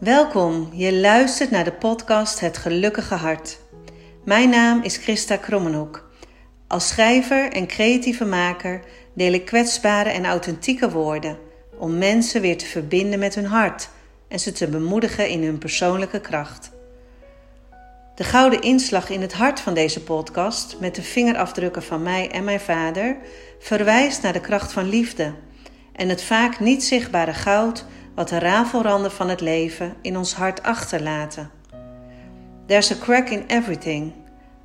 Welkom, je luistert naar de podcast Het Gelukkige Hart. Mijn naam is Christa Krommenhoek. Als schrijver en creatieve maker deel ik kwetsbare en authentieke woorden om mensen weer te verbinden met hun hart en ze te bemoedigen in hun persoonlijke kracht. De gouden inslag in het hart van deze podcast, met de vingerafdrukken van mij en mijn vader, verwijst naar de kracht van liefde en het vaak niet zichtbare goud wat de rafelranden van het leven in ons hart achterlaten. There's a crack in everything.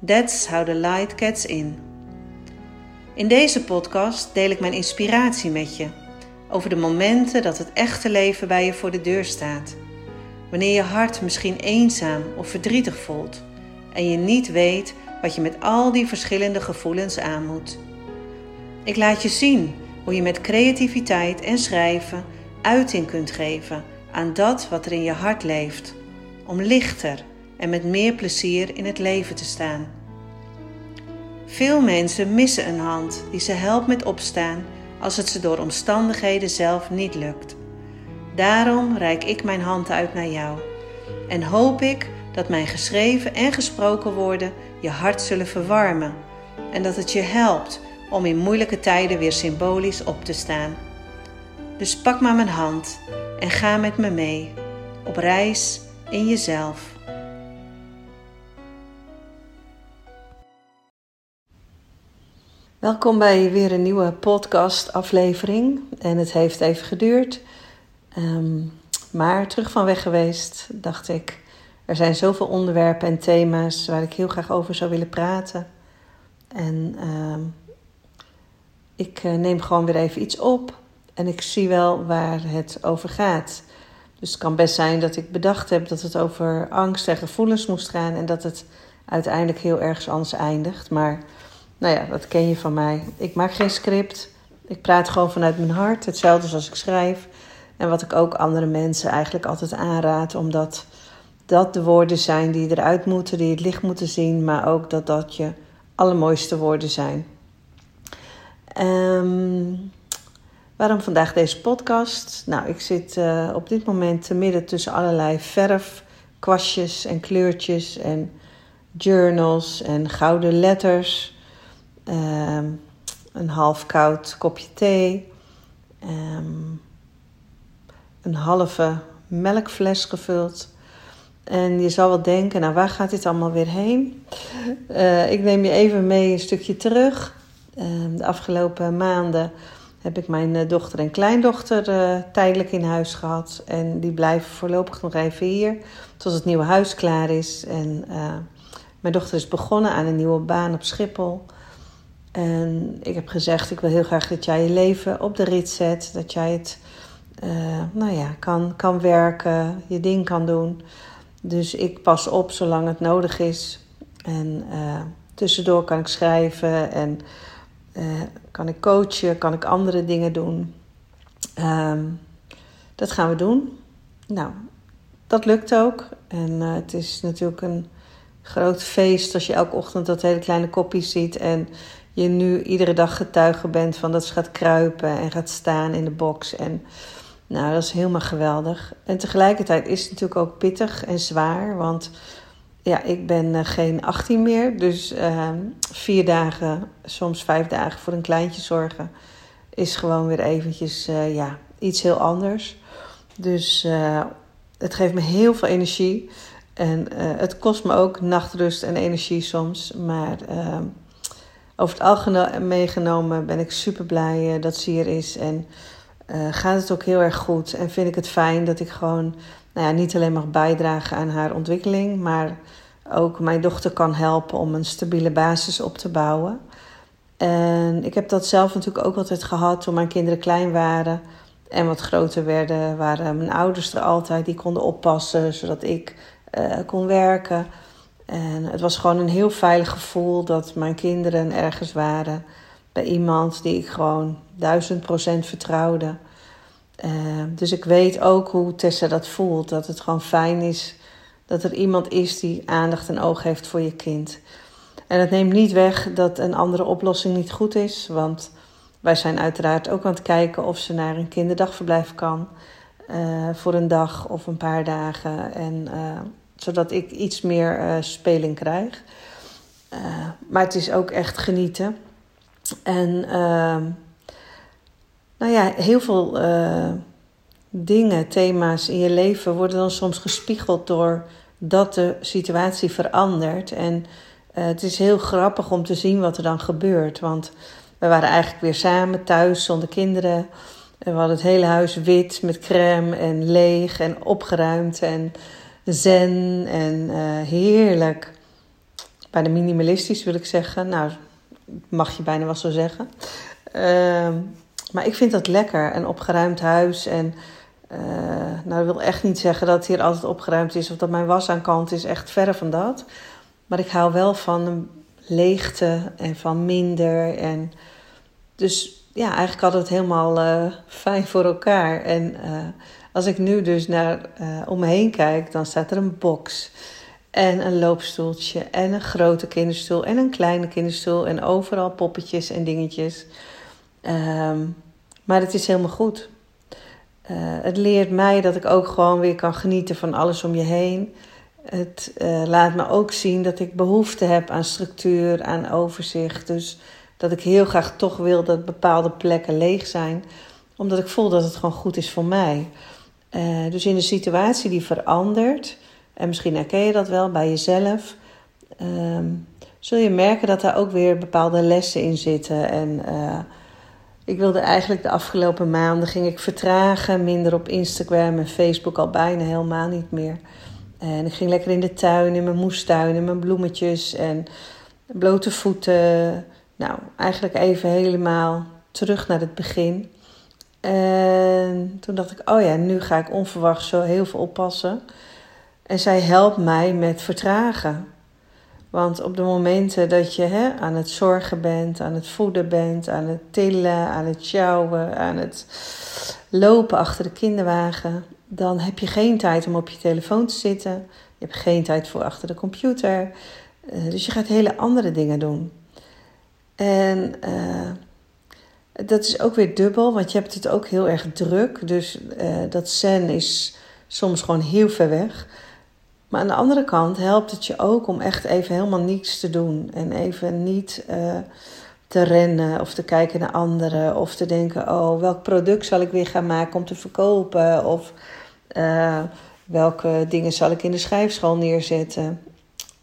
That's how the light gets in. In deze podcast deel ik mijn inspiratie met je over de momenten dat het echte leven bij je voor de deur staat. Wanneer je hart misschien eenzaam of verdrietig voelt en je niet weet wat je met al die verschillende gevoelens aan moet. Ik laat je zien hoe je met creativiteit en schrijven uiting kunt geven aan dat wat er in je hart leeft, om lichter en met meer plezier in het leven te staan. Veel mensen missen een hand die ze helpt met opstaan als het ze door omstandigheden zelf niet lukt. Daarom reik ik mijn hand uit naar jou en hoop ik dat mijn geschreven en gesproken woorden je hart zullen verwarmen en dat het je helpt om in moeilijke tijden weer symbolisch op te staan. Dus pak maar mijn hand en ga met me mee op reis in jezelf. Welkom bij weer een nieuwe podcast-aflevering. En het heeft even geduurd. Ehm, maar terug van weg geweest, dacht ik. Er zijn zoveel onderwerpen en thema's waar ik heel graag over zou willen praten. En ehm, ik eh, neem gewoon weer even iets op. En ik zie wel waar het over gaat. Dus het kan best zijn dat ik bedacht heb dat het over angst en gevoelens moest gaan. En dat het uiteindelijk heel ergens anders eindigt. Maar nou ja, dat ken je van mij. Ik maak geen script. Ik praat gewoon vanuit mijn hart. Hetzelfde zoals ik schrijf. En wat ik ook andere mensen eigenlijk altijd aanraad. Omdat dat de woorden zijn die eruit moeten, die het licht moeten zien. Maar ook dat dat je allermooiste woorden zijn. Um, Waarom vandaag deze podcast? Nou, ik zit uh, op dit moment te midden tussen allerlei verf, kwastjes en kleurtjes en journals en gouden letters. Um, een half koud kopje thee. Um, een halve melkfles gevuld. En je zal wel denken, nou waar gaat dit allemaal weer heen? Uh, ik neem je even mee een stukje terug. Uh, de afgelopen maanden heb ik mijn eh, dochter en kleindochter uh, tijdelijk in huis gehad. En die blijven voorlopig nog even hier tot het nieuwe huis klaar is. En uh, mijn dochter is begonnen aan een nieuwe baan op Schiphol. En ik heb gezegd, ik wil heel graag dat jij je leven op de rit zet. Dat jij het, nou ja, kan, kan werken, je ding kan doen. Dus ik pas op zolang het nodig is. En tussendoor kan ik schrijven en uh, kan ik coachen? Kan ik andere dingen doen? Um, dat gaan we doen. Nou, dat lukt ook. En uh, het is natuurlijk een groot feest als je elke ochtend dat hele kleine kopje ziet. En je nu iedere dag getuige bent van dat ze gaat kruipen en gaat staan in de box. En nou, dat is helemaal geweldig. En tegelijkertijd is het natuurlijk ook pittig en zwaar. Want ja, ik ben uh, geen 18 meer. Dus uh, vier dagen, soms vijf dagen voor een kleintje zorgen is gewoon weer eventjes uh, ja, iets heel anders. Dus uh, het geeft me heel veel energie. En het kost me ook nachtrust en energie soms. Maar ehm, over het algemeen meegenomen ben ik super blij dat ze hier is. En gaat het ook heel erg goed. En vind ik het fijn dat ik gewoon nou ja, niet alleen mag bijdragen aan haar ontwikkeling, maar ook mijn dochter kan helpen om een stabiele basis op te bouwen. En ik heb dat zelf natuurlijk ook altijd gehad toen mijn kinderen klein waren en wat groter werden, waren mijn ouders er altijd, die konden oppassen zodat ik uh, kon werken. En het was gewoon een heel veilig gevoel dat mijn kinderen ergens waren bij iemand die ik gewoon duizend procent vertrouwde. Uh, dus ik weet ook hoe Tessa dat voelt. Dat het gewoon fijn is dat er iemand is die aandacht en oog heeft voor je kind. En het neemt niet weg dat een andere oplossing niet goed is. Want wij zijn uiteraard ook aan het kijken of ze naar een kinderdagverblijf kan. voor een dag of een paar dagen. En, zodat ik iets meer speling krijg. maar het is ook echt genieten. En ehm, nou ja, heel veel dingen, thema's in je leven worden dan soms gespiegeld door dat de situatie verandert. En uh, het is heel grappig om te zien wat er dan gebeurt. Want we waren eigenlijk weer samen thuis zonder kinderen. En we hadden het hele huis wit met crème en leeg en opgeruimd en zen en uh, heerlijk. Bijna minimalistisch wil ik zeggen. Nou, mag je bijna wel zo zeggen. Uh, maar ik vind dat lekker. Een opgeruimd huis en uh, nou, dat wil echt niet zeggen dat het hier altijd opgeruimd is of dat mijn was aan kant is. Echt verre van dat. Maar ik hou wel van leegte en van minder. En dus ja, eigenlijk had het helemaal uh, fijn voor elkaar. En uh, als ik nu dus naar om me heen kijk, dan staat er een box. En een loopstoeltje en een grote kinderstoel en een kleine kinderstoel. En overal poppetjes en dingetjes. Um, maar het is helemaal goed. Uh, het leert mij dat ik ook gewoon weer kan genieten van alles om je heen. Het uh, laat me ook zien dat ik behoefte heb aan structuur, aan overzicht. Dus dat ik heel graag toch wil dat bepaalde plekken leeg zijn, omdat ik voel dat het gewoon goed is voor mij. Uh, dus in de situatie die verandert, en misschien herken je dat wel bij jezelf, um, zul je merken dat daar ook weer bepaalde lessen in zitten. En ik wilde eigenlijk de afgelopen maanden ging ik vertragen, minder op Instagram en Facebook al bijna helemaal niet meer. En ik ging lekker in de tuin, in mijn moestuin, in mijn bloemetjes en blote voeten. Nou, eigenlijk even helemaal terug naar het begin. En toen dacht ik, oh ja, nu ga ik onverwacht zo heel veel oppassen. En zij helpt mij met vertragen. Want op de momenten dat je hè, aan het zorgen bent, aan het voeden bent, aan het tillen, aan het sjouwen, aan het lopen achter de kinderwagen, dan heb je geen tijd om op je telefoon te zitten. Je hebt geen tijd voor achter de computer. Uh, dus je gaat hele andere dingen doen. En uh, dat is ook weer dubbel, want je hebt het ook heel erg druk. Dus uh, dat zen is soms gewoon heel ver weg. Maar aan de andere kant helpt het je ook om echt even helemaal niets te doen. En even niet uh, te rennen of te kijken naar anderen. Of te denken, oh, welk product zal ik weer gaan maken om te verkopen? Of uh, welke dingen zal ik in de schrijfschool neerzetten?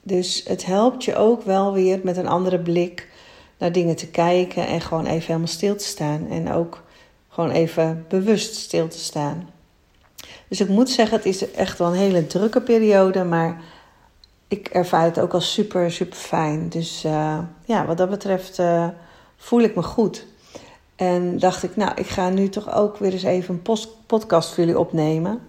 Dus het helpt je ook wel weer met een andere blik naar dingen te kijken. En gewoon even helemaal stil te staan. En ook gewoon even bewust stil te staan. Dus ik moet zeggen, het is echt wel een hele drukke periode, maar ik ervaar het ook als super, super fijn. Dus uh, ja, wat dat betreft uh, voel ik me goed. En dacht ik, nou, ik ga nu toch ook weer eens even een podcast voor jullie opnemen.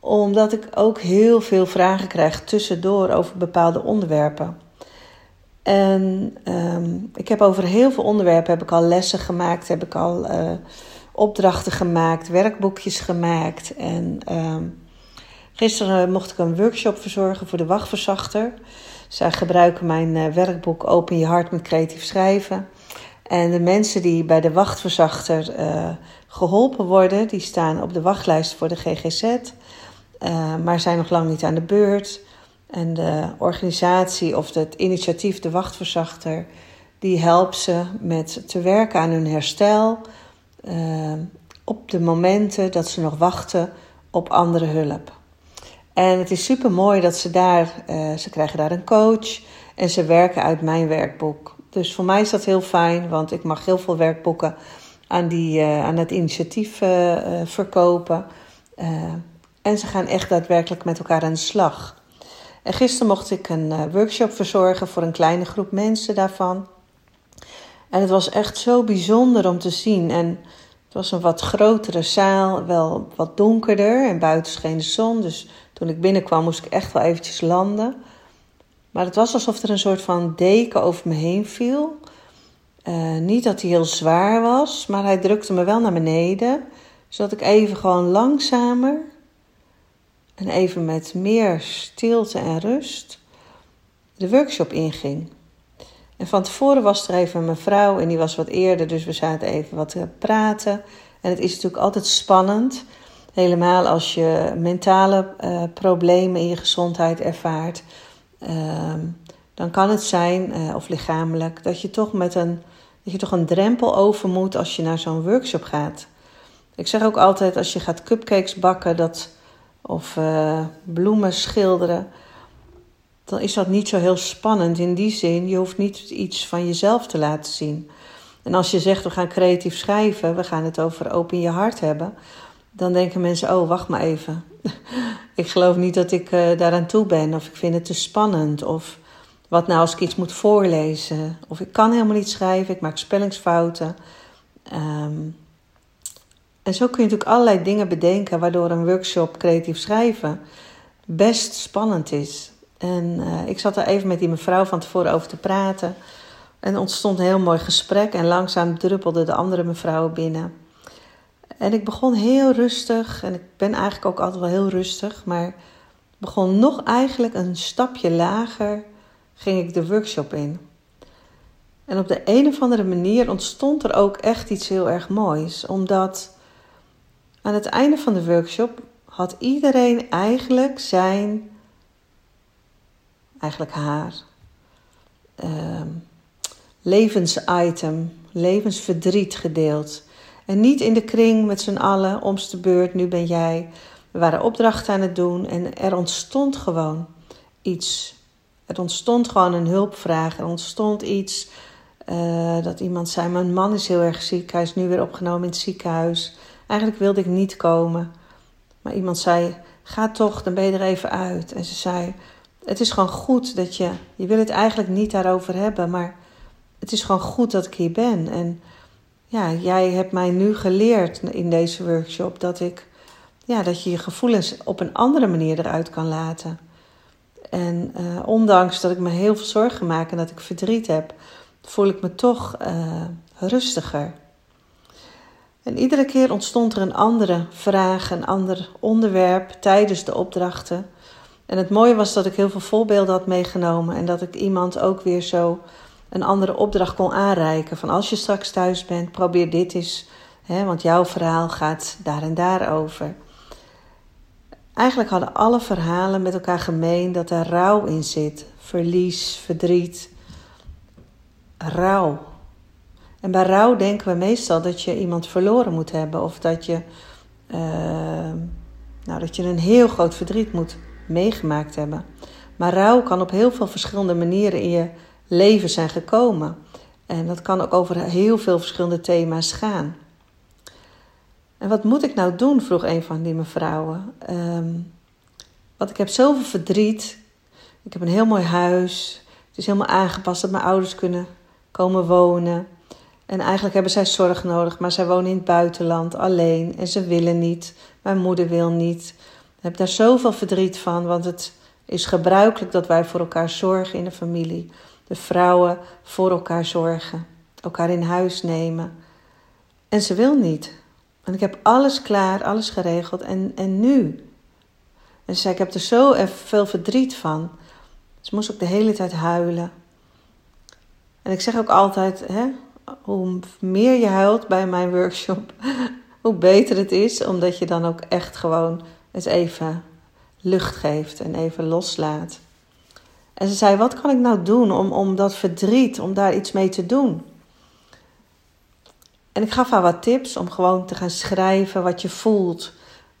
Omdat ik ook heel veel vragen krijg tussendoor over bepaalde onderwerpen. En um, ik heb over heel veel onderwerpen heb ik al lessen gemaakt, heb ik al uh, opdrachten gemaakt, werkboekjes gemaakt. En uh, gisteren mocht ik een workshop verzorgen voor de wachtverzachter. Zij gebruiken mijn uh, werkboek Open je hart met creatief schrijven. En de mensen die bij de wachtverzachter uh, geholpen worden, die staan op de wachtlijst voor de GGZ, uh, maar zijn nog lang niet aan de beurt. En de organisatie of het initiatief De Wachtverzachter, die helpt ze met te werken aan hun herstel, uh, op de momenten dat ze nog wachten op andere hulp. En het is super mooi dat ze daar, uh, ze krijgen daar een coach en ze werken uit mijn werkboek. Dus voor mij is dat heel fijn, want ik mag heel veel werkboeken aan, die, uh, aan het initiatief uh, verkopen. en ze gaan echt daadwerkelijk met elkaar aan de slag. En gisteren mocht ik een workshop verzorgen voor een kleine groep mensen daarvan. En het was echt zo bijzonder om te zien. En het was een wat grotere zaal, wel wat donkerder en buiten scheen de zon. Dus toen ik binnenkwam moest ik echt wel eventjes landen. Maar het was alsof er een soort van deken over me heen viel. Uh, niet dat hij heel zwaar was, maar hij drukte me wel naar beneden. Zodat ik even gewoon langzamer en even met meer stilte en rust de workshop inging. Van tevoren was er even een mevrouw en die was wat eerder, dus we zaten even wat te praten. En het is natuurlijk altijd spannend Helemaal als je mentale uh, problemen in je gezondheid ervaart. Ehm, dan kan het zijn, uh, of lichamelijk, dat je toch met een, dat je toch een drempel over moet als je naar zo'n workshop gaat. Ik zeg ook altijd, als je gaat cupcakes bakken dat, of uh, bloemen schilderen, dan is dat niet zo heel spannend. In die zin, je hoeft niet iets van jezelf te laten zien. En als je zegt, we gaan creatief schrijven, we gaan het over open je hart hebben, dan denken mensen, oh, wacht maar even. ik geloof niet dat ik uh, daaraan toe ben, of ik vind het te spannend, of wat nou als ik iets moet voorlezen, of ik kan helemaal niet schrijven, ik maak spellingsfouten. Um, en zo kun je natuurlijk allerlei dingen bedenken waardoor een workshop creatief schrijven best spannend is. En uh, ik zat er even met die mevrouw van tevoren over te praten. En ontstond een heel mooi gesprek. En langzaam druppelde de andere mevrouw binnen. En ik begon heel rustig. En ik ben eigenlijk ook altijd wel heel rustig. Maar begon nog eigenlijk een stapje lager. Ging ik de workshop in. En op de een of andere manier ontstond er ook echt iets heel erg moois. Omdat aan het einde van de workshop had iedereen eigenlijk zijn, eigenlijk haar, uh, levensitem, levensverdriet gedeeld. En niet in de kring met z'n allen, omst de beurt, nu ben jij. We waren opdrachten aan het doen en er ontstond gewoon iets. Er ontstond gewoon een hulpvraag. Er ontstond iets uh, dat iemand zei: Mijn man is heel erg ziek, hij is nu weer opgenomen in het ziekenhuis. Eigenlijk wilde ik niet komen. Maar iemand zei: Ga toch, dan ben je er even uit. En ze zei: Het is gewoon goed dat je. Je wil het eigenlijk niet daarover hebben, maar het is gewoon goed dat ik hier ben. En ja, jij hebt mij nu geleerd in deze workshop dat ik. Ja, dat je je gevoelens op een andere manier eruit kan laten. En uh, ondanks dat ik me heel veel zorgen maak en dat ik verdriet heb, voel ik me toch uh, rustiger. En iedere keer ontstond er een andere vraag, een ander onderwerp tijdens de opdrachten. En het mooie was dat ik heel veel voorbeelden had meegenomen en dat ik iemand ook weer zo een andere opdracht kon aanreiken. Van als je straks thuis bent, probeer dit eens, hè, want jouw verhaal gaat daar en daar over. Eigenlijk hadden alle verhalen met elkaar gemeen dat er rouw in zit. Verlies, verdriet, rouw. En bij rouw denken we meestal dat je iemand verloren moet hebben of dat je, uh, nou, dat je een heel groot verdriet moet meegemaakt hebben. Maar rouw kan op heel veel verschillende manieren in je leven zijn gekomen. En dat kan ook over heel veel verschillende thema's gaan. En wat moet ik nou doen? vroeg een van die mevrouwen. Um, want ik heb zoveel verdriet. Ik heb een heel mooi huis. Het is helemaal aangepast dat mijn ouders kunnen komen wonen. En eigenlijk hebben zij zorg nodig, maar zij wonen in het buitenland alleen en ze willen niet. Mijn moeder wil niet. Heb daar zoveel verdriet van, want het is gebruikelijk dat wij voor elkaar zorgen in de familie. De vrouwen voor elkaar zorgen, elkaar in huis nemen. En ze wil niet. En ik heb alles klaar, alles geregeld. En, en nu? En ze zei, ik heb er zo veel verdriet van. Ze moest ook de hele tijd huilen. En ik zeg ook altijd, hè, hoe meer je huilt bij mijn workshop, hoe beter het is, omdat je dan ook echt gewoon het even lucht geeft en even loslaat. En ze zei: Wat kan ik nou doen om, om dat verdriet, om daar iets mee te doen? En ik gaf haar wat tips om gewoon te gaan schrijven wat je voelt.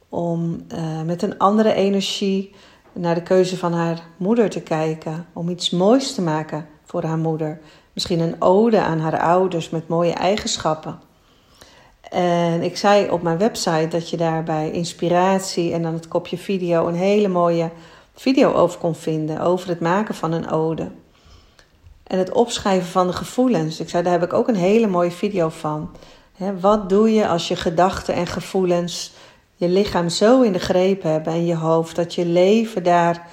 Om uh, met een andere energie naar de keuze van haar moeder te kijken. Om iets moois te maken voor haar moeder. Misschien een ode aan haar ouders met mooie eigenschappen. En ik zei op mijn website dat je daarbij inspiratie en dan het kopje video een hele mooie video over kon vinden. Over het maken van een ode. En het opschrijven van de gevoelens. Ik zei, daar heb ik ook een hele mooie video van. wat doe je als je gedachten en gevoelens je lichaam zo in de greep hebben en je hoofd, dat je leven daar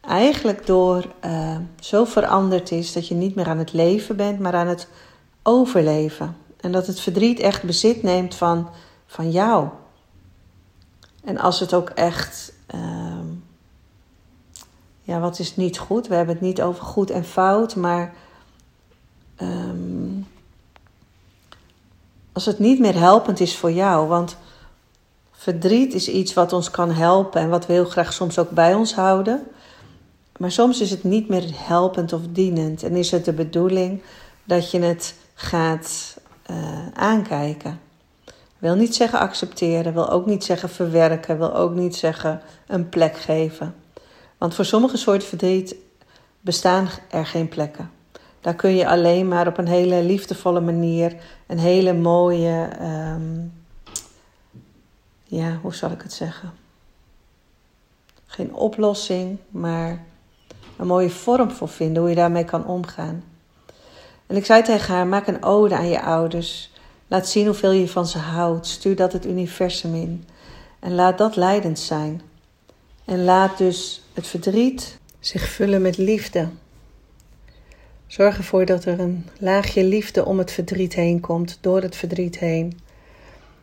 eigenlijk door uh, zo veranderd is dat je niet meer aan het leven bent, maar aan het overleven. En dat het verdriet echt bezit neemt van, van jou. En als het ook echt. Uh, ja, wat is niet goed? We hebben het niet over goed en fout, maar. Um, als het niet meer helpend is voor jou, want Verdriet is iets wat ons kan helpen en wat we heel graag soms ook bij ons houden. Maar soms is het niet meer helpend of dienend en is het de bedoeling dat je het gaat uh, aankijken. Wil niet zeggen accepteren, wil ook niet zeggen verwerken, wil ook niet zeggen een plek geven. Want voor sommige soorten verdriet bestaan er geen plekken. Daar kun je alleen maar op een hele liefdevolle manier, een hele mooie, ehm, ja, hoe zal ik het zeggen? Geen oplossing, maar een mooie vorm voor vinden, hoe je daarmee kan omgaan. En ik zei tegen haar: maak een ode aan je ouders. Laat zien hoeveel je van ze houdt. Stuur dat het universum in. En laat dat leidend zijn. En laat dus het verdriet zich vullen met liefde. Zorg ervoor dat er een laagje liefde om het verdriet heen komt, door het verdriet heen.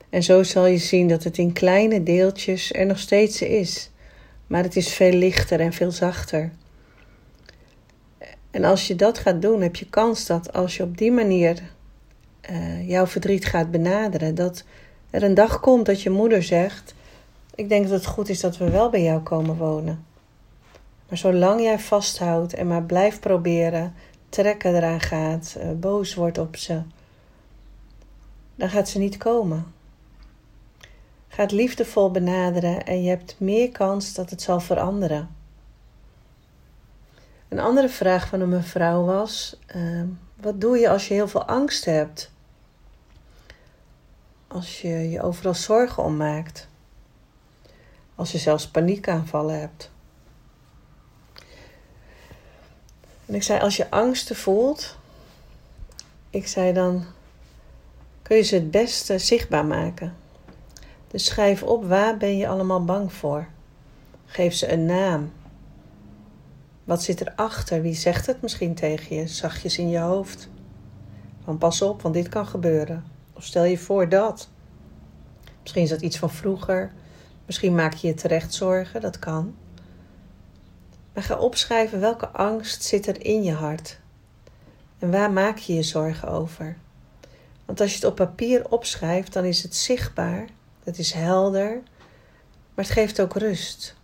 En zo zal je zien dat het in kleine deeltjes er nog steeds is, maar het is veel lichter en veel zachter. En als je dat gaat doen, heb je kans dat als je op die manier uh, jouw verdriet gaat benaderen, dat er een dag komt dat je moeder zegt: Ik denk dat het goed is dat we wel bij jou komen wonen. Maar zolang jij vasthoudt en maar blijft proberen, trekken eraan gaat, uh, boos wordt op ze, dan gaat ze niet komen. Ga het liefdevol benaderen en je hebt meer kans dat het zal veranderen. Een andere vraag van een mevrouw was: uh, wat doe je als je heel veel angst hebt? Als je je overal zorgen om maakt? Als je zelfs paniekaanvallen hebt? En ik zei: als je angsten voelt, ik zei dan kun je ze het beste zichtbaar maken. Dus schrijf op waar ben je allemaal bang voor. Geef ze een naam. Wat zit erachter? Wie zegt het misschien tegen je, zachtjes in je hoofd? Van pas op, want dit kan gebeuren. Of stel je voor dat. Misschien is dat iets van vroeger. Misschien maak je je terecht zorgen, dat kan. Maar ga opschrijven welke angst zit er in je hart. En waar maak je je zorgen over? Want als je het op papier opschrijft, dan is het zichtbaar, het is helder, maar het geeft ook rust.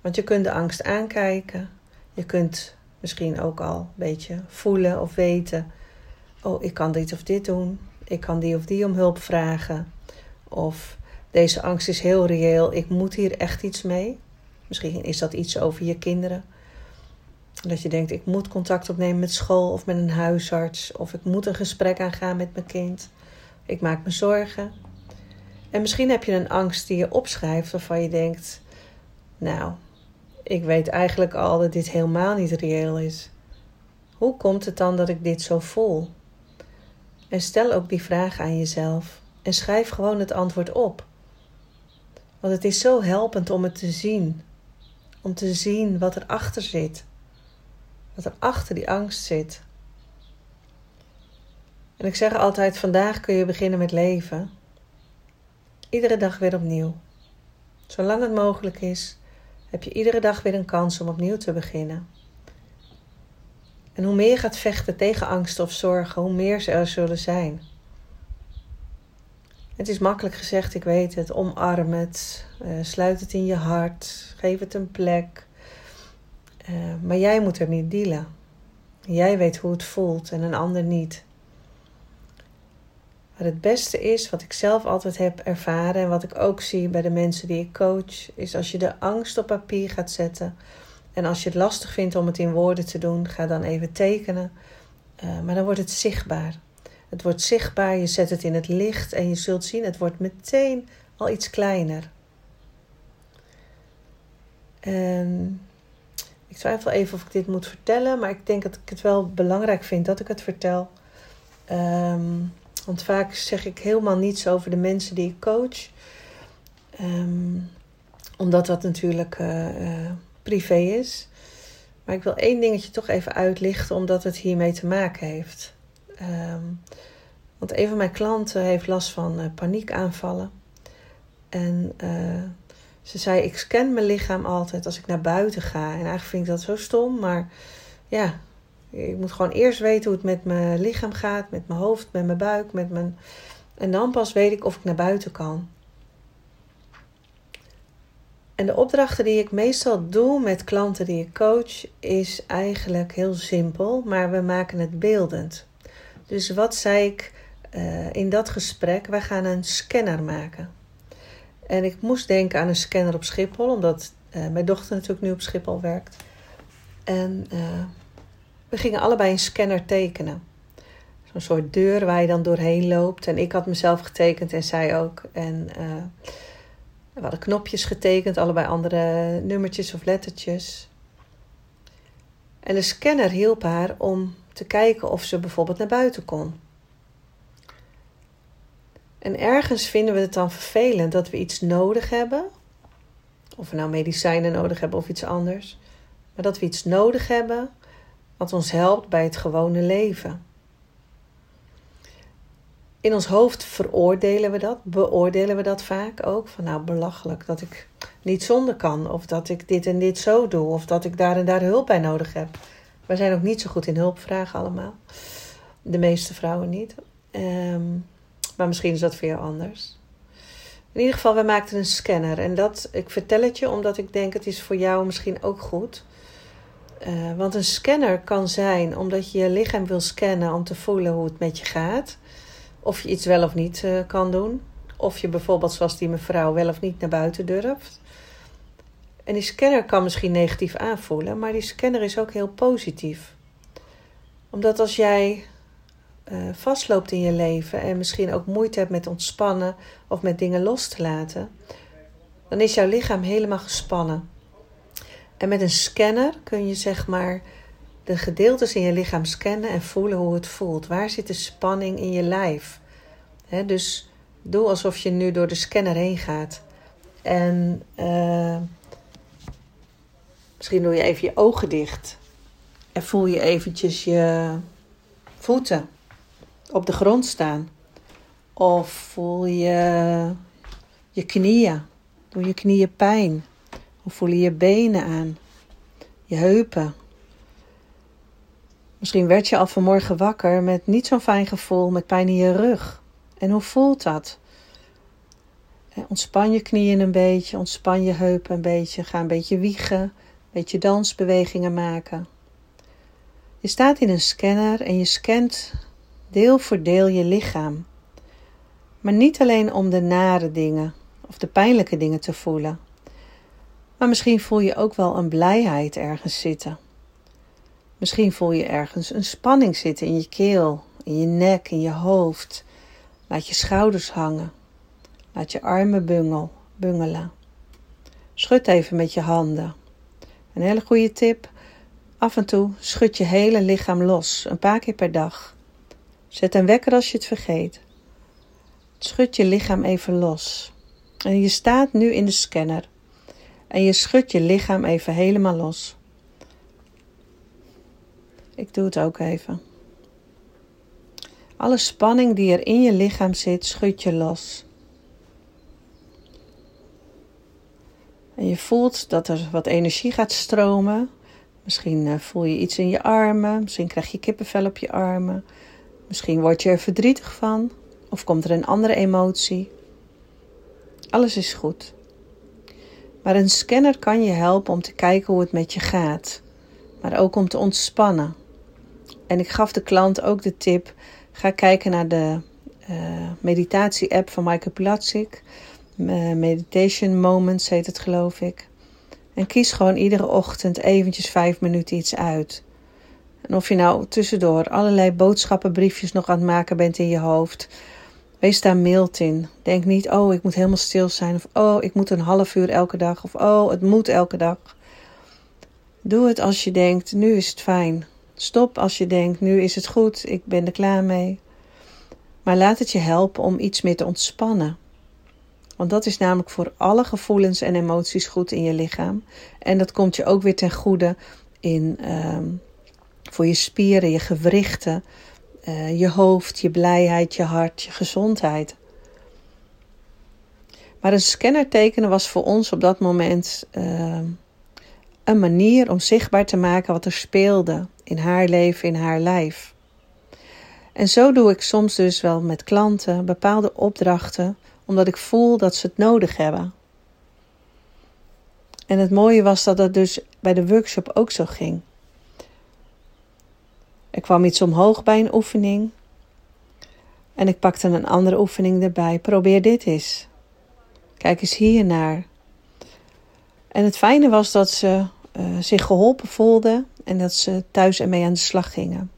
Want je kunt de angst aankijken, je kunt misschien ook al een beetje voelen of weten: oh, ik kan dit of dit doen. Ik kan die of die om hulp vragen. Of deze angst is heel reëel, ik moet hier echt iets mee. Misschien is dat iets over je kinderen. Dat je denkt: ik moet contact opnemen met school of met een huisarts. Of ik moet een gesprek aangaan met mijn kind. Ik maak me zorgen. En misschien heb je een angst die je opschrijft waarvan je denkt: Nou, ik weet eigenlijk al dat dit helemaal niet reëel is. Hoe komt het dan dat ik dit zo voel? En stel ook die vraag aan jezelf en schrijf gewoon het antwoord op. Want het is zo helpend om het te zien. Om te zien wat erachter zit. Wat er achter die angst zit. En ik zeg altijd: vandaag kun je beginnen met leven. Iedere dag weer opnieuw. Zolang het mogelijk is, heb je iedere dag weer een kans om opnieuw te beginnen. En hoe meer je gaat vechten tegen angst of zorgen, hoe meer ze er zullen zijn. Het is makkelijk gezegd, ik weet het. Omarm het, uh, sluit het in je hart, geef het een plek. Uh, maar jij moet er niet dealen. Jij weet hoe het voelt en een ander niet. Maar het beste is, wat ik zelf altijd heb ervaren en wat ik ook zie bij de mensen die ik coach, is als je de angst op papier gaat zetten. En als je het lastig vindt om het in woorden te doen, ga dan even tekenen. Uh, maar dan wordt het zichtbaar. Het wordt zichtbaar, je zet het in het licht en je zult zien, het wordt meteen al iets kleiner. En ik twijfel even of ik dit moet vertellen, maar ik denk dat ik het wel belangrijk vind dat ik het vertel. Um, want vaak zeg ik helemaal niets over de mensen die ik coach. Ehm, omdat dat natuurlijk uh, privé is. Maar ik wil één dingetje toch even uitlichten, omdat het hiermee te maken heeft. Um, want een van mijn klanten heeft last van uh, paniekaanvallen. En ze zei: Ik scan mijn lichaam altijd als ik naar buiten ga. En eigenlijk vind ik dat zo stom, maar ja, ik moet gewoon eerst weten hoe het met mijn lichaam gaat, met mijn hoofd, met mijn buik, met mijn. En dan pas weet ik of ik naar buiten kan. En de opdrachten die ik meestal doe met klanten die ik coach, is eigenlijk heel simpel, maar we maken het beeldend. Dus wat zei ik uh, in dat gesprek? Wij gaan een scanner maken. En ik moest denken aan een scanner op Schiphol, omdat uh, mijn dochter natuurlijk nu op Schiphol werkt. En uh, we gingen allebei een scanner tekenen. Zo'n soort deur waar je dan doorheen loopt. En ik had mezelf getekend en zij ook. En we hadden knopjes getekend, allebei andere nummertjes of lettertjes. En de scanner hielp haar om te kijken of ze bijvoorbeeld naar buiten kon. En ergens vinden we het dan vervelend dat we iets nodig hebben. Of we nou medicijnen nodig hebben of iets anders. Maar dat we iets nodig hebben wat ons helpt bij het gewone leven. In ons hoofd veroordelen we dat, beoordelen we dat vaak ook. Van nou belachelijk dat ik niet zonder kan, of dat ik dit en dit zo doe, of dat ik daar en daar hulp bij nodig heb. Wij zijn ook niet zo goed in hulpvragen allemaal. De meeste vrouwen niet. Um, maar misschien is dat voor jou anders. In ieder geval, we maakten een scanner. En dat, ik vertel het je omdat ik denk het is voor jou misschien ook goed. Uh, want een scanner kan zijn omdat je je lichaam wil scannen om te voelen hoe het met je gaat. Of je iets wel of niet uh, kan doen. Of je bijvoorbeeld, zoals die mevrouw, wel of niet naar buiten durft. En die scanner kan misschien negatief aanvoelen, maar die scanner is ook heel positief. Omdat als jij uh, vastloopt in je leven en misschien ook moeite hebt met ontspannen of met dingen los te laten, dan is jouw lichaam helemaal gespannen. En met een scanner kun je zeg maar de gedeeltes in je lichaam scannen en voelen hoe het voelt. Waar zit de spanning in je lijf? dus doe alsof je nu door de scanner heen gaat. En uh, misschien doe je even je ogen dicht. En voel je eventjes je voeten op de grond staan. Of voel je je knieën. Doe je knieën pijn. Of voel je je benen aan. Je heupen. Misschien werd je al vanmorgen wakker met niet zo'n fijn gevoel, met pijn in je rug. En hoe voelt dat? Ontspan je knieën een beetje, ontspan je heupen een beetje, ga een beetje wiegen, een beetje dansbewegingen maken. Je staat in een scanner en je scant deel voor deel je lichaam. Maar niet alleen om de nare dingen of de pijnlijke dingen te voelen. Maar misschien voel je ook wel een blijheid ergens zitten. Misschien voel je ergens een spanning zitten in je keel, in je nek, in je hoofd. Laat je schouders hangen. Laat je armen bungel, bungelen. Schud even met je handen. Een hele goede tip. Af en toe schud je hele lichaam los, een paar keer per dag. Zet een wekker als je het vergeet. Schud je lichaam even los. En je staat nu in de scanner. En je schudt je lichaam even helemaal los. Ik doe het ook even. Alle spanning die er in je lichaam zit, schud je los. En je voelt dat er wat energie gaat stromen. Misschien eh, voel je iets in je armen, misschien krijg je kippenvel op je armen. Misschien word je er verdrietig van of komt er een andere emotie. Alles is goed. Maar een scanner kan je helpen om te kijken hoe het met je gaat, maar ook om te ontspannen. En ik gaf de klant ook de tip: ga kijken naar de uh, meditatie-app van Michael Pilatschik. Uh, Meditation Moments heet het, geloof ik. En kies gewoon iedere ochtend eventjes vijf minuten iets uit. En of je nou tussendoor allerlei boodschappenbriefjes nog aan het maken bent in je hoofd, wees daar mild in. Denk niet, oh, ik moet helemaal stil zijn. Of oh, ik moet een half uur elke dag. Of oh, het moet elke dag. Doe het als je denkt, nu is het fijn. Stop als je denkt, nu is het goed, ik ben er klaar mee. Maar laat het je helpen om iets meer te ontspannen. Want dat is namelijk voor alle gevoelens en emoties goed in je lichaam. En dat komt je ook weer ten goede in ehm, voor je spieren, je gewrichten, uh, je hoofd, je blijheid, je hart, je gezondheid. Maar een scanner tekenen was voor ons op dat moment uh, een manier om zichtbaar te maken wat er speelde in haar leven, in haar lijf. En zo doe ik soms dus wel met klanten bepaalde opdrachten, omdat ik voel dat ze het nodig hebben. En het mooie was dat dat dus bij de workshop ook zo ging. Er kwam iets omhoog bij een oefening. En ik pakte een andere oefening erbij. Probeer dit eens. Kijk eens hier naar. En het fijne was dat ze uh, zich geholpen voelden en dat ze thuis ermee aan de slag gingen.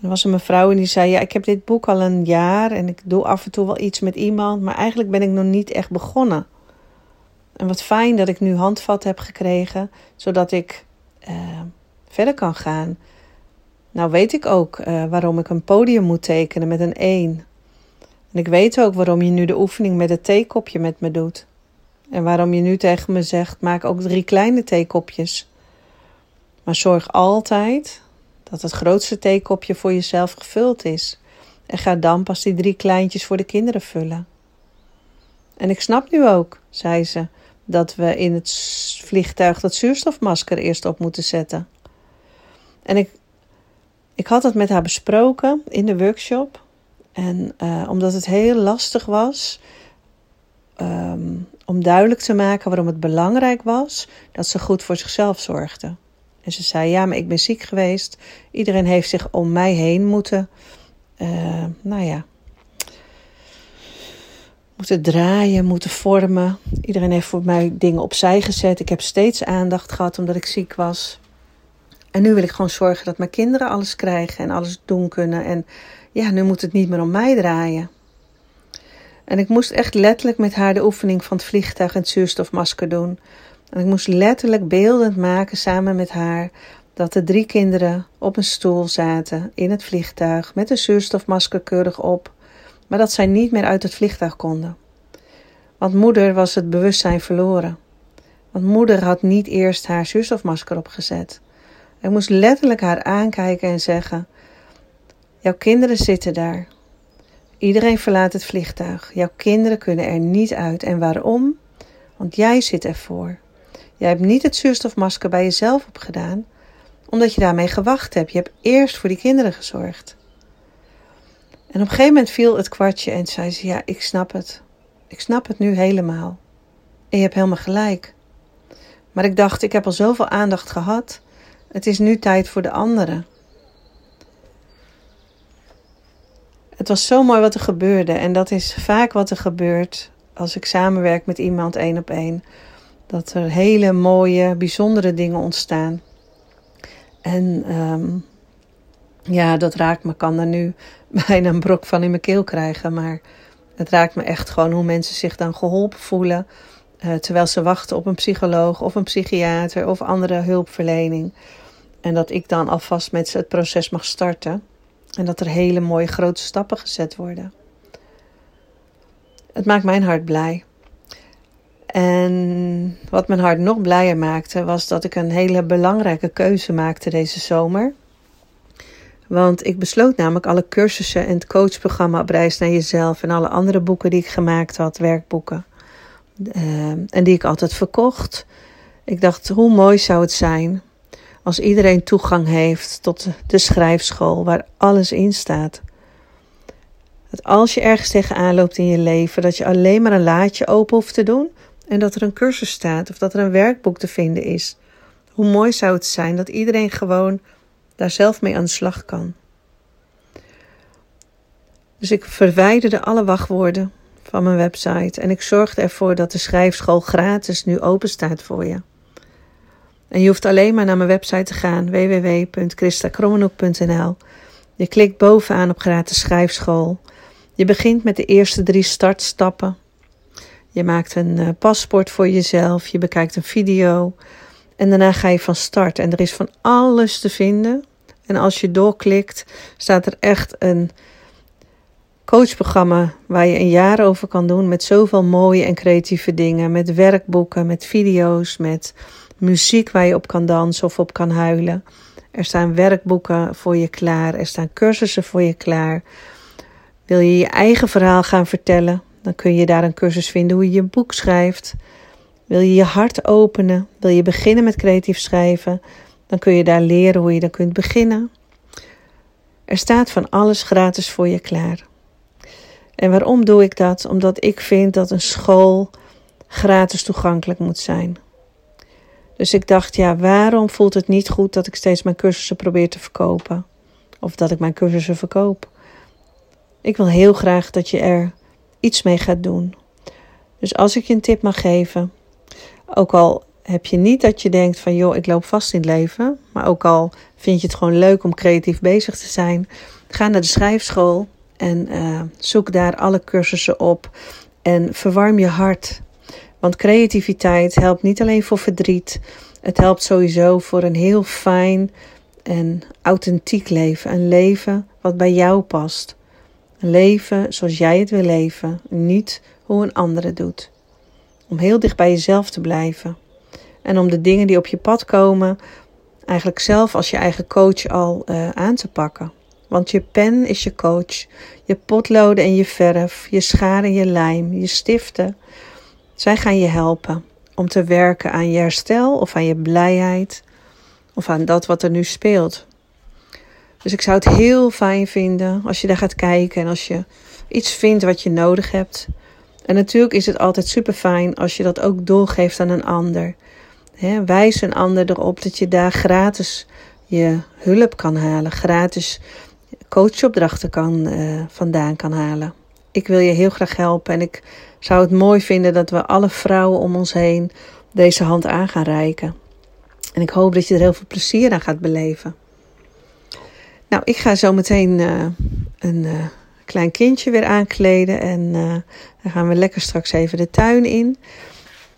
Er was een mevrouw die zei: Ja, ik heb dit boek al een jaar en ik doe af en toe wel iets met iemand, maar eigenlijk ben ik nog niet echt begonnen. En wat fijn dat ik nu handvat heb gekregen, zodat ik uh, verder kan gaan. Nou weet ik ook uh, waarom ik een podium moet tekenen met een 1. En ik weet ook waarom je nu de oefening met het theekopje met me doet. En waarom je nu tegen me zegt: maak ook drie kleine theekopjes. Maar zorg altijd dat het grootste theekopje voor jezelf gevuld is. En ga dan pas die drie kleintjes voor de kinderen vullen. En ik snap nu ook, zei ze, dat we in het vliegtuig dat zuurstofmasker eerst op moeten zetten. En ik, ik had het met haar besproken in de workshop. En uh, omdat het heel lastig was um, om duidelijk te maken waarom het belangrijk was dat ze goed voor zichzelf zorgde. En ze zei: Ja, maar ik ben ziek geweest. Iedereen heeft zich om mij heen moeten. Uh, nou ja. Moeten draaien, moeten vormen. Iedereen heeft voor mij dingen opzij gezet. Ik heb steeds aandacht gehad omdat ik ziek was. En nu wil ik gewoon zorgen dat mijn kinderen alles krijgen en alles doen kunnen. En ja, nu moet het niet meer om mij draaien. En ik moest echt letterlijk met haar de oefening van het vliegtuig en het zuurstofmasker doen. En ik moest letterlijk beeldend maken samen met haar dat de drie kinderen op een stoel zaten in het vliegtuig met een zuurstofmasker keurig op, maar dat zij niet meer uit het vliegtuig konden. Want moeder was het bewustzijn verloren. Want moeder had niet eerst haar zuurstofmasker opgezet. Ik moest letterlijk haar aankijken en zeggen: Jouw kinderen zitten daar. Iedereen verlaat het vliegtuig. Jouw kinderen kunnen er niet uit. En waarom? Want jij zit ervoor. Jij hebt niet het zuurstofmasker bij jezelf opgedaan, omdat je daarmee gewacht hebt. Je hebt eerst voor die kinderen gezorgd. En op een gegeven moment viel het kwartje en zei ze: Ja, ik snap het. Ik snap het nu helemaal. En je hebt helemaal gelijk. Maar ik dacht, ik heb al zoveel aandacht gehad. Het is nu tijd voor de anderen. Het was zo mooi wat er gebeurde. En dat is vaak wat er gebeurt als ik samenwerk met iemand één op één. Dat er hele mooie, bijzondere dingen ontstaan. En um, ja, dat raakt me. kan er nu bijna een brok van in mijn keel krijgen. Maar het raakt me echt gewoon hoe mensen zich dan geholpen voelen. Uh, terwijl ze wachten op een psycholoog of een psychiater of andere hulpverlening. En dat ik dan alvast met het proces mag starten. En dat er hele mooie grote stappen gezet worden. Het maakt mijn hart blij. En wat mijn hart nog blijer maakte, was dat ik een hele belangrijke keuze maakte deze zomer. Want ik besloot namelijk alle cursussen en het coachprogramma op reis naar jezelf en alle andere boeken die ik gemaakt had, werkboeken, uh, en die ik altijd verkocht. Ik dacht, hoe mooi zou het zijn als iedereen toegang heeft tot de schrijfschool waar alles in staat. Dat als je ergens tegenaan loopt in je leven, dat je alleen maar een laadje open hoeft te doen en dat er een cursus staat of dat er een werkboek te vinden is. Hoe mooi zou het zijn dat iedereen gewoon daar zelf mee aan de slag kan. Dus ik verwijderde alle wachtwoorden van mijn website en ik zorgde ervoor dat de schrijfschool gratis nu open staat voor je. En je hoeft alleen maar naar mijn website te gaan, www.christakromenhoek.nl. Je klikt bovenaan op gratis schrijfschool. Je begint met de eerste drie startstappen. Je maakt een uh, paspoort voor jezelf, je bekijkt een video en daarna ga je van start. En er is van alles te vinden. En als je doorklikt, staat er echt een coachprogramma waar je een jaar over kan doen met zoveel mooie en creatieve dingen. Met werkboeken, met video's, met muziek waar je op kan dansen of op kan huilen. Er staan werkboeken voor je klaar. Er staan cursussen voor je klaar. Wil je je eigen verhaal gaan vertellen? Dan kun je daar een cursus vinden hoe je je boek schrijft. Wil je je hart openen? Wil je beginnen met creatief schrijven? Dan kun je daar leren hoe je dan kunt beginnen. Er staat van alles gratis voor je klaar. En waarom doe ik dat? Omdat ik vind dat een school gratis toegankelijk moet zijn. Dus ik dacht, ja, waarom voelt het niet goed dat ik steeds mijn cursussen probeer te verkopen? Of dat ik mijn cursussen verkoop? Ik wil heel graag dat je er iets mee gaat doen. Dus als ik je een tip mag geven, ook al heb je niet dat je denkt van joh, ik loop vast in het leven, maar ook al vind je het gewoon leuk om creatief bezig te zijn, ga naar de schrijfschool en uh, zoek daar alle cursussen op en verwarm je hart. Want creativiteit helpt niet alleen voor verdriet, het helpt sowieso voor een heel fijn en authentiek leven. Een leven wat bij jou past. Een leven zoals jij het wil leven, niet hoe een andere doet. Om heel dicht bij jezelf te blijven. En om de dingen die op je pad komen, eigenlijk zelf als je eigen coach al uh, aan te pakken. Want je pen is je coach. Je potloden en je verf, je scharen en je lijm, je stiften. Zij gaan je helpen om te werken aan je herstel of aan je blijheid of aan dat wat er nu speelt. Dus ik zou het heel fijn vinden als je daar gaat kijken en als je iets vindt wat je nodig hebt. En natuurlijk is het altijd super fijn als je dat ook doorgeeft aan een ander. wijs een ander erop dat je daar gratis je hulp kan halen, gratis coachopdrachten kan, uh, vandaan kan halen. Ik wil je heel graag helpen en ik zou het mooi vinden dat we alle vrouwen om ons heen deze hand aan gaan reiken. En ik hoop dat je er heel veel plezier aan gaat beleven. Nou, ik ga zo meteen uh, een uh, klein kindje weer aankleden en uh, dan gaan we lekker straks even de tuin in.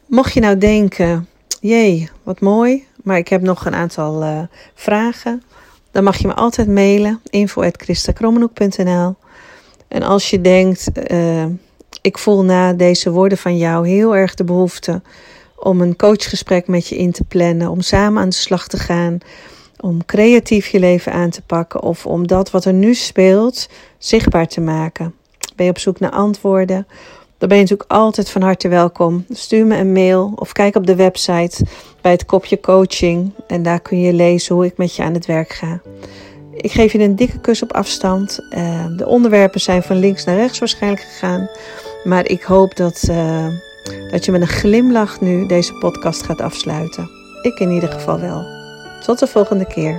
Mocht je nou denken, jee, wat mooi, maar ik heb nog een aantal vragen, dan mag je me altijd mailen, info.christakrommenhoek.nl En als je denkt, ik voel na deze woorden van jou heel erg de behoefte om een coachgesprek met je in te plannen, om samen aan de slag te gaan, om creatief je leven aan te pakken of om dat wat er nu speelt zichtbaar te maken. Ben je op zoek naar antwoorden? Dan ben je natuurlijk altijd van harte welkom. Stuur me een mail of kijk op de website bij het kopje coaching en daar kun je lezen hoe ik met je aan het werk ga. Ik geef je een dikke kus op afstand. Uh, de onderwerpen zijn van links naar rechts waarschijnlijk gegaan. Maar ik hoop dat, uh, dat je met een glimlach nu deze podcast gaat afsluiten. Ik in ieder geval wel. Tot de volgende keer.